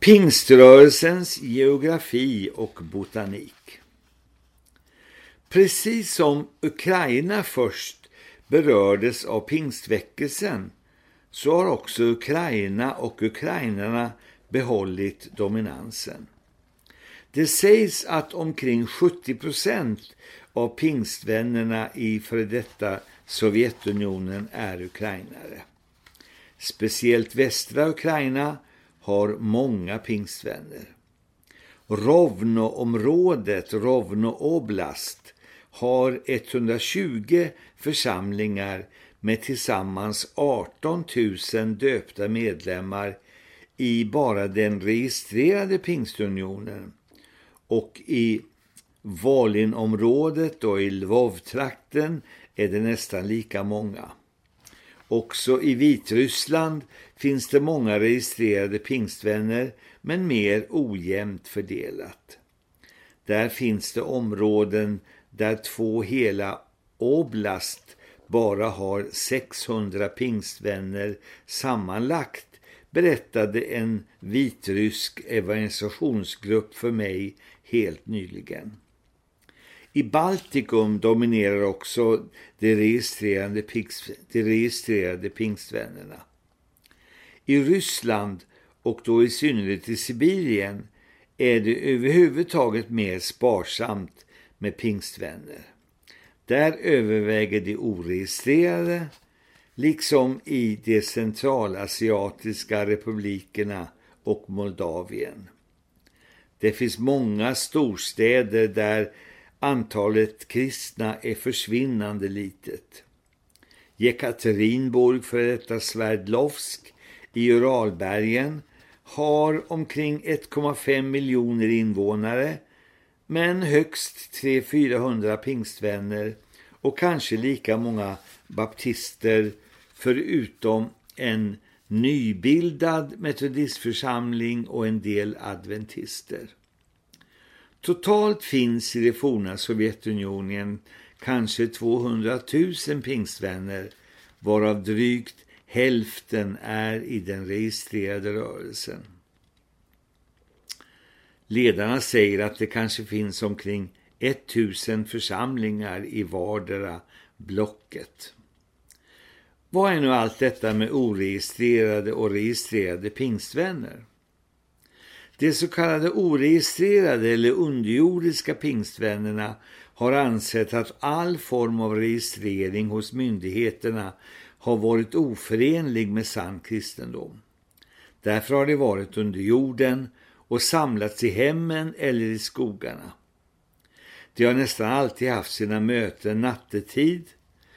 Pingströrelsens geografi och botanik Precis som Ukraina först berördes av pingstväckelsen så har också Ukraina och ukrainarna behållit dominansen. Det sägs att omkring 70 procent av pingstvännerna i före detta Sovjetunionen är ukrainare. Speciellt västra Ukraina har många pingstvänner. Rovno-området, Rovno Oblast, har 120 församlingar med tillsammans 18 000 döpta medlemmar i bara den registrerade pingstunionen och i Valinområdet och i Lvov-trakten är det nästan lika många. Också i Vitryssland finns det många registrerade pingstvänner men mer ojämnt fördelat. Där finns det områden där två hela oblast bara har 600 pingstvänner sammanlagt berättade en vitrysk evangelisationsgrupp för mig helt nyligen. I Baltikum dominerar också de registrerade, de registrerade pingstvännerna. I Ryssland och då i synnerhet i Sibirien är det överhuvudtaget mer sparsamt med pingstvänner. Där överväger de oregistrerade, liksom i de centralasiatiska republikerna och Moldavien. Det finns många storstäder där antalet kristna är försvinnande litet. Jekaterinburg för detta Sverdlovsk i Uralbergen har omkring 1,5 miljoner invånare men högst 300-400 pingstvänner och kanske lika många baptister förutom en nybildad metodistförsamling och en del adventister. Totalt finns i det forna Sovjetunionen kanske 200 000 pingstvänner varav drygt hälften är i den registrerade rörelsen. Ledarna säger att det kanske finns omkring 1000 församlingar i vardera blocket. Vad är nu allt detta med oregistrerade och registrerade pingstvänner? De så kallade oregistrerade eller underjordiska pingstvännerna har ansett att all form av registrering hos myndigheterna har varit oförenlig med sann kristendom. Därför har de varit under jorden och samlats i hemmen eller i skogarna. De har nästan alltid haft sina möten nattetid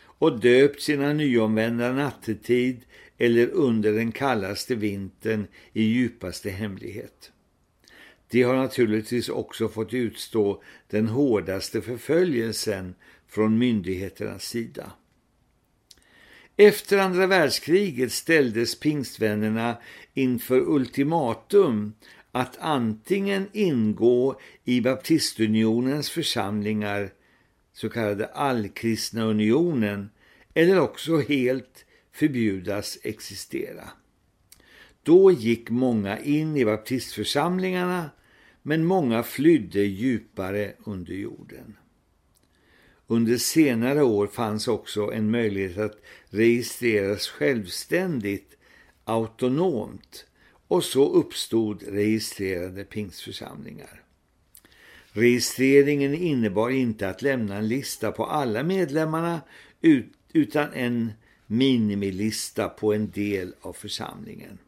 och döpt sina nyomvända nattetid eller under den kallaste vintern i djupaste hemlighet. De har naturligtvis också fått utstå den hårdaste förföljelsen från myndigheternas sida. Efter andra världskriget ställdes pingstvännerna inför ultimatum att antingen ingå i baptistunionens församlingar, så kallade allkristna unionen, eller också helt förbjudas existera. Då gick många in i baptistförsamlingarna men många flydde djupare under jorden. Under senare år fanns också en möjlighet att registreras självständigt, autonomt och så uppstod registrerade pingsförsamlingar. Registreringen innebar inte att lämna en lista på alla medlemmarna utan en minimilista på en del av församlingen.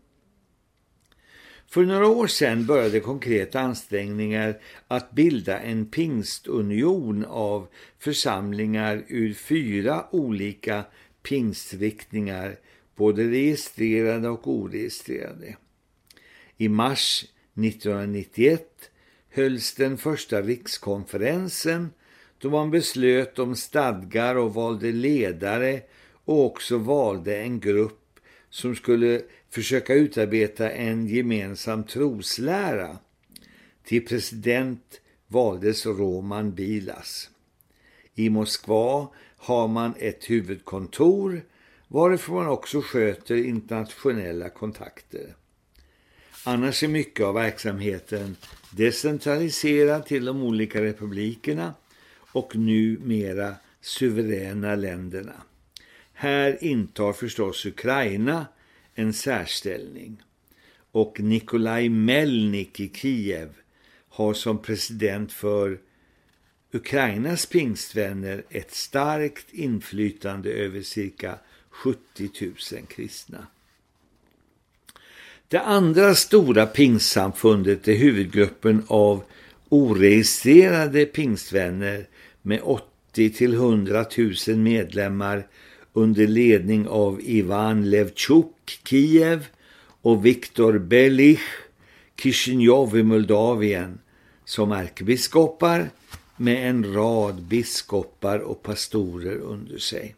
För några år sedan började konkreta ansträngningar att bilda en pingstunion av församlingar ur fyra olika pingstriktningar, både registrerade och oregistrerade. I mars 1991 hölls den första rikskonferensen då man beslöt om stadgar och valde ledare och också valde en grupp som skulle försöka utarbeta en gemensam troslära. Till president valdes Roman Bilas. I Moskva har man ett huvudkontor varifrån man också sköter internationella kontakter. Annars är mycket av verksamheten decentraliserad till de olika republikerna och numera suveräna länderna. Här intar förstås Ukraina en särställning och Nikolaj Melnik i Kiev har som president för Ukrainas pingstvänner ett starkt inflytande över cirka 70 000 kristna. Det andra stora pingstsamfundet är huvudgruppen av oregistrerade pingstvänner med 80 till 100 000 medlemmar under ledning av Ivan Levchuk, Kiev och Viktor Belich, Kishinev i Moldavien som ärkebiskopar med en rad biskopar och pastorer under sig.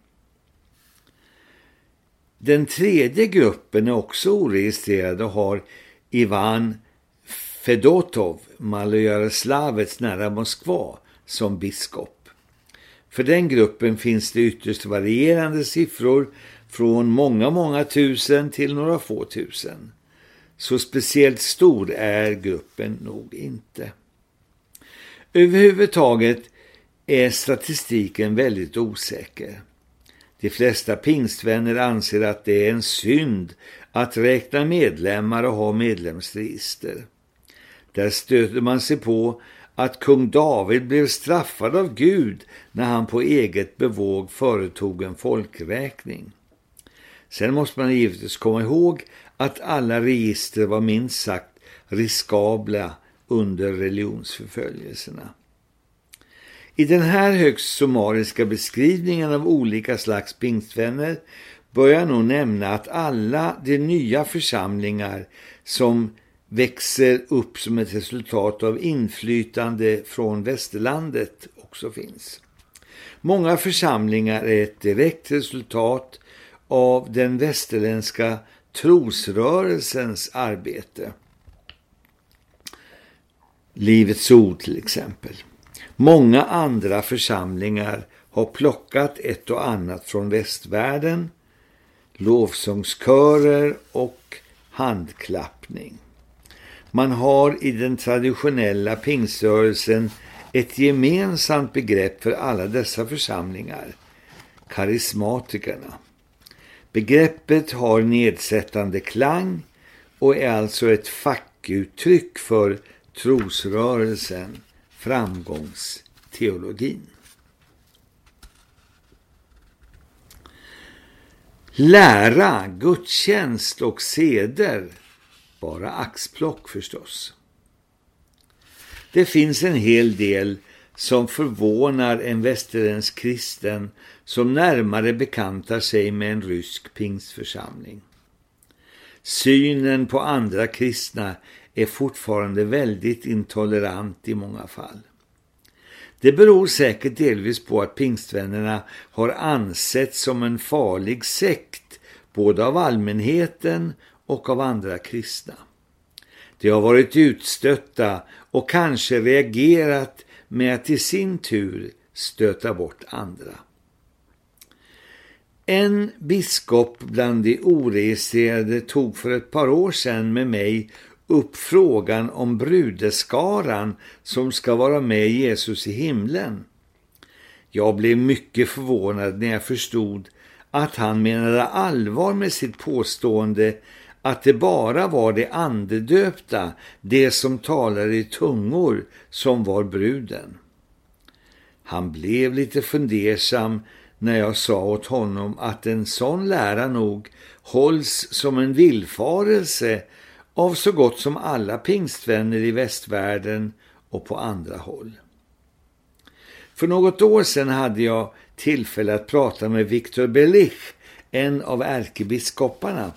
Den tredje gruppen är också oregistrerad och har Ivan Fedotov, Malojäroslavets nära Moskva, som biskop. För den gruppen finns det ytterst varierande siffror från många, många tusen till några få tusen. Så speciellt stor är gruppen nog inte. Överhuvudtaget är statistiken väldigt osäker. De flesta pingstvänner anser att det är en synd att räkna medlemmar och ha medlemsregister. Där stöter man sig på att kung David blev straffad av Gud när han på eget bevåg företog en folkräkning. Sen måste man givetvis komma ihåg att alla register var minst sagt riskabla under religionsförföljelserna. I den här högst summariska beskrivningen av olika slags pingstvänner bör jag nog nämna att alla de nya församlingar som växer upp som ett resultat av inflytande från västerlandet också finns. Många församlingar är ett direkt resultat av den västerländska trosrörelsens arbete. Livets ord till exempel. Många andra församlingar har plockat ett och annat från västvärlden, lovsångskörer och handklappning. Man har i den traditionella pingströrelsen ett gemensamt begrepp för alla dessa församlingar, karismatikerna. Begreppet har nedsättande klang och är alltså ett fackuttryck för trosrörelsen, framgångsteologin. Lära, gudstjänst och seder, bara axplock förstås. Det finns en hel del som förvånar en västerländsk kristen som närmare bekantar sig med en rysk pingstförsamling. Synen på andra kristna är fortfarande väldigt intolerant i många fall. Det beror säkert delvis på att pingstvännerna har ansetts som en farlig sekt både av allmänheten och av andra kristna. De har varit utstötta och kanske reagerat med att i sin tur stöta bort andra. En biskop bland de oregistrerade tog för ett par år sedan med mig upp frågan om brudeskaran som ska vara med Jesus i himlen. Jag blev mycket förvånad när jag förstod att han menade allvar med sitt påstående att det bara var de andedöpta, det som talade i tungor, som var bruden. Han blev lite fundersam när jag sa åt honom att en sån lära nog hålls som en villfarelse av så gott som alla pingstvänner i västvärlden och på andra håll. För något år sedan hade jag tillfälle att prata med Viktor Belich, en av ärkebiskoparna,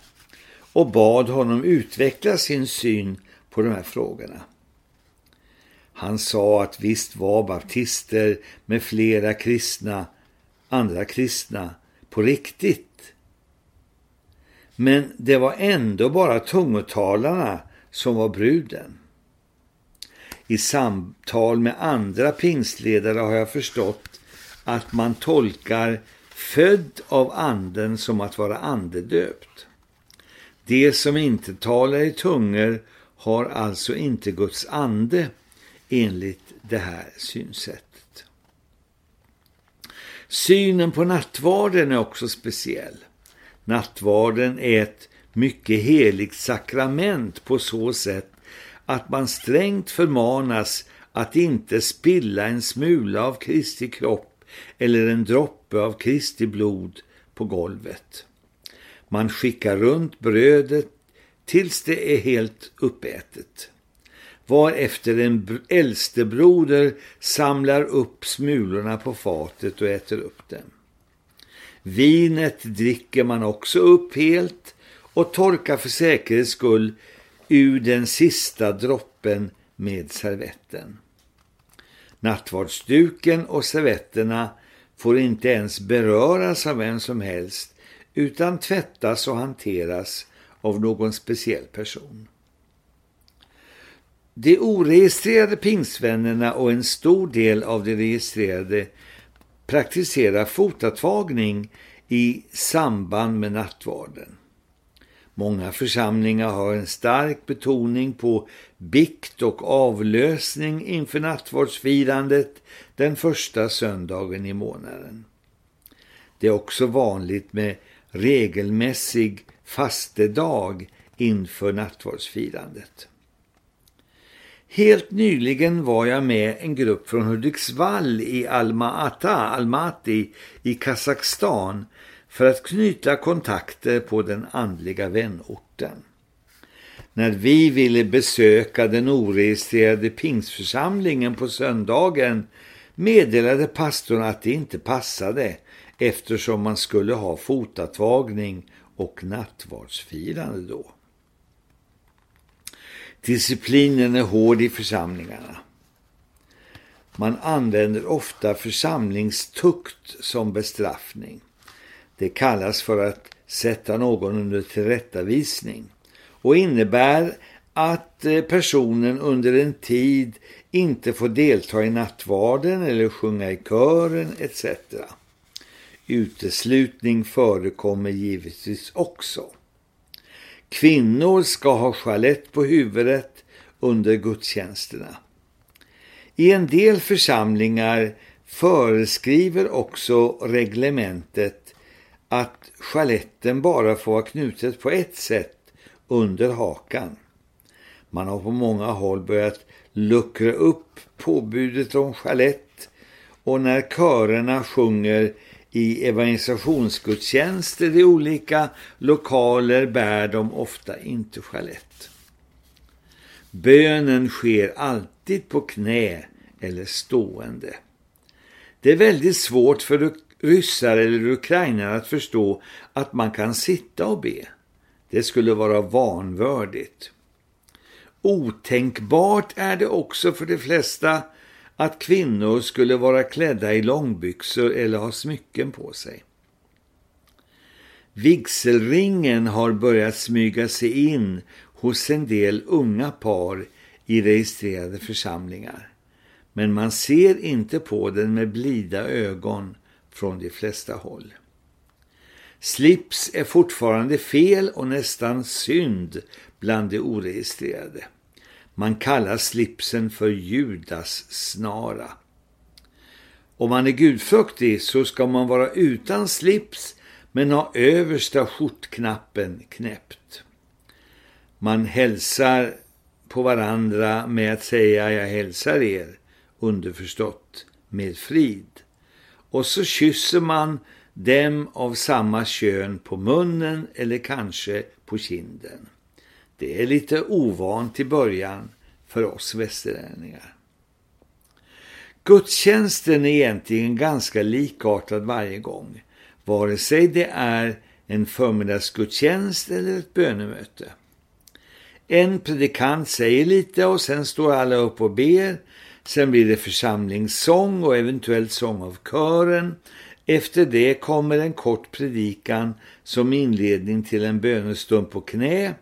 och bad honom utveckla sin syn på de här frågorna. Han sa att visst var baptister med flera kristna, andra kristna, på riktigt. Men det var ändå bara tungotalarna som var bruden. I samtal med andra pingstledare har jag förstått att man tolkar född av anden som att vara andedöpt. De som inte talar i tungor har alltså inte Guds ande enligt det här synsättet. Synen på nattvarden är också speciell. Nattvarden är ett mycket heligt sakrament på så sätt att man strängt förmanas att inte spilla en smula av Kristi kropp eller en droppe av Kristi blod på golvet. Man skickar runt brödet tills det är helt uppätet. Varefter en äldste broder samlar upp smulorna på fatet och äter upp dem. Vinet dricker man också upp helt och torkar för säkerhets skull ur den sista droppen med servetten. Nattvardsduken och servetterna får inte ens beröras av vem som helst utan tvättas och hanteras av någon speciell person. De oregistrerade pingsvännerna och en stor del av de registrerade praktiserar fotatvagning i samband med nattvarden. Många församlingar har en stark betoning på bikt och avlösning inför nattvardsfirandet den första söndagen i månaden. Det är också vanligt med regelmässig fastedag inför nattvardsfirandet. Helt nyligen var jag med en grupp från Hudiksvall i Alma-Ata, Almaty i Kazakstan för att knyta kontakter på den andliga vänorten. När vi ville besöka den oregistrerade pingsförsamlingen på söndagen meddelade pastorn att det inte passade eftersom man skulle ha fotatvagning och nattvardsfirande då. Disciplinen är hård i församlingarna. Man använder ofta församlingstukt som bestraffning. Det kallas för att sätta någon under tillrättavisning och innebär att eh, personen under en tid inte får delta i nattvarden eller sjunga i kören etc. Uteslutning förekommer givetvis också. Kvinnor ska ha chalett på huvudet under gudstjänsterna. I en del församlingar föreskriver också reglementet att chaletten bara får vara knutet på ett sätt under hakan. Man har på många håll börjat luckra upp påbudet om chalett och när körerna sjunger i evangelisationsgudstjänster i olika lokaler bär de ofta inte sjalett. Bönen sker alltid på knä eller stående. Det är väldigt svårt för ryssar eller ukrainare att förstå att man kan sitta och be. Det skulle vara vanvördigt. Otänkbart är det också för de flesta att kvinnor skulle vara klädda i långbyxor eller ha smycken på sig. Vigselringen har börjat smyga sig in hos en del unga par i registrerade församlingar. Men man ser inte på den med blida ögon från de flesta håll. Slips är fortfarande fel och nästan synd bland de oregistrerade. Man kallar slipsen för Judas snara. Om man är gudfruktig så ska man vara utan slips men ha översta skjortknappen knäppt. Man hälsar på varandra med att säga jag hälsar er, underförstått, med frid. Och så kysser man dem av samma kön på munnen eller kanske på kinden. Det är lite ovant i början för oss västerlänningar. Gudstjänsten är egentligen ganska likartad varje gång, vare sig det är en förmiddagsgudstjänst eller ett bönemöte. En predikant säger lite och sen står alla upp och ber. Sen blir det församlingssång och eventuellt sång av kören. Efter det kommer en kort predikan som inledning till en bönestund på knä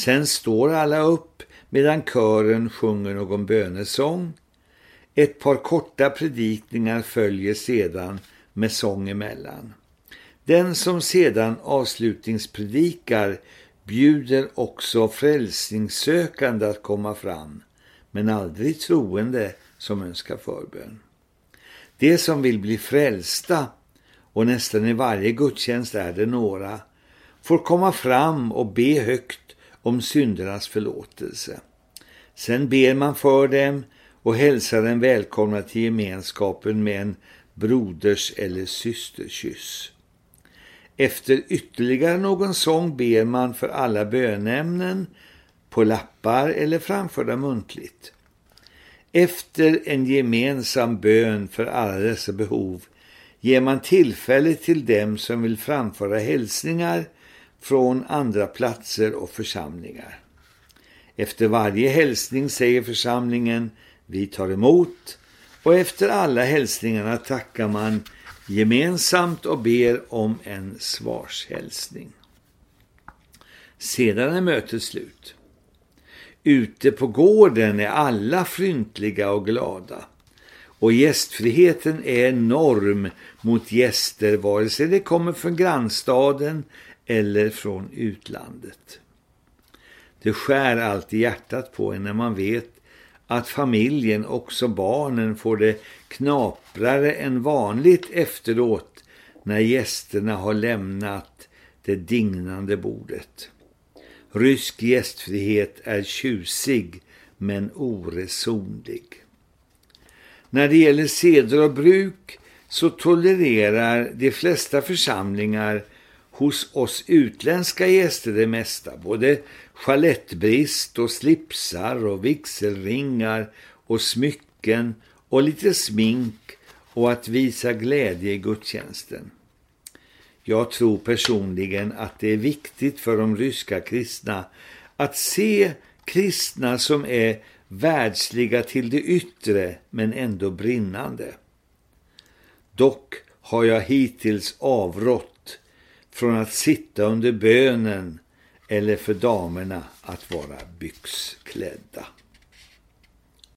Sen står alla upp medan kören sjunger någon bönesång. Ett par korta predikningar följer sedan med sång emellan. Den som sedan avslutningspredikar bjuder också frälsningssökande att komma fram, men aldrig troende som önskar förbön. De som vill bli frälsta, och nästan i varje gudstjänst är det några, får komma fram och be högt om syndernas förlåtelse. Sen ber man för dem och hälsar dem välkomna till gemenskapen med en broders- eller systerkyss. Efter ytterligare någon sång ber man för alla bönämnen på lappar eller framförda muntligt. Efter en gemensam bön för alla dessa behov ger man tillfälle till dem som vill framföra hälsningar från andra platser och församlingar. Efter varje hälsning säger församlingen vi tar emot och efter alla hälsningarna tackar man gemensamt och ber om en svarshälsning. Sedan är mötet slut. Ute på gården är alla fryntliga och glada. Och gästfriheten är enorm mot gäster vare sig det kommer från grannstaden eller från utlandet. Det skär alltid hjärtat på en när man vet att familjen, också barnen, får det knaprare än vanligt efteråt när gästerna har lämnat det dignande bordet. Rysk gästfrihet är tjusig men oresonlig. När det gäller seder och bruk så tolererar de flesta församlingar hos oss utländska gäster det mesta, både chalettbrist och slipsar och vigselringar och smycken och lite smink och att visa glädje i gudstjänsten. Jag tror personligen att det är viktigt för de ryska kristna att se kristna som är världsliga till det yttre men ändå brinnande. Dock har jag hittills avrått från att sitta under bönen eller för damerna att vara byxklädda.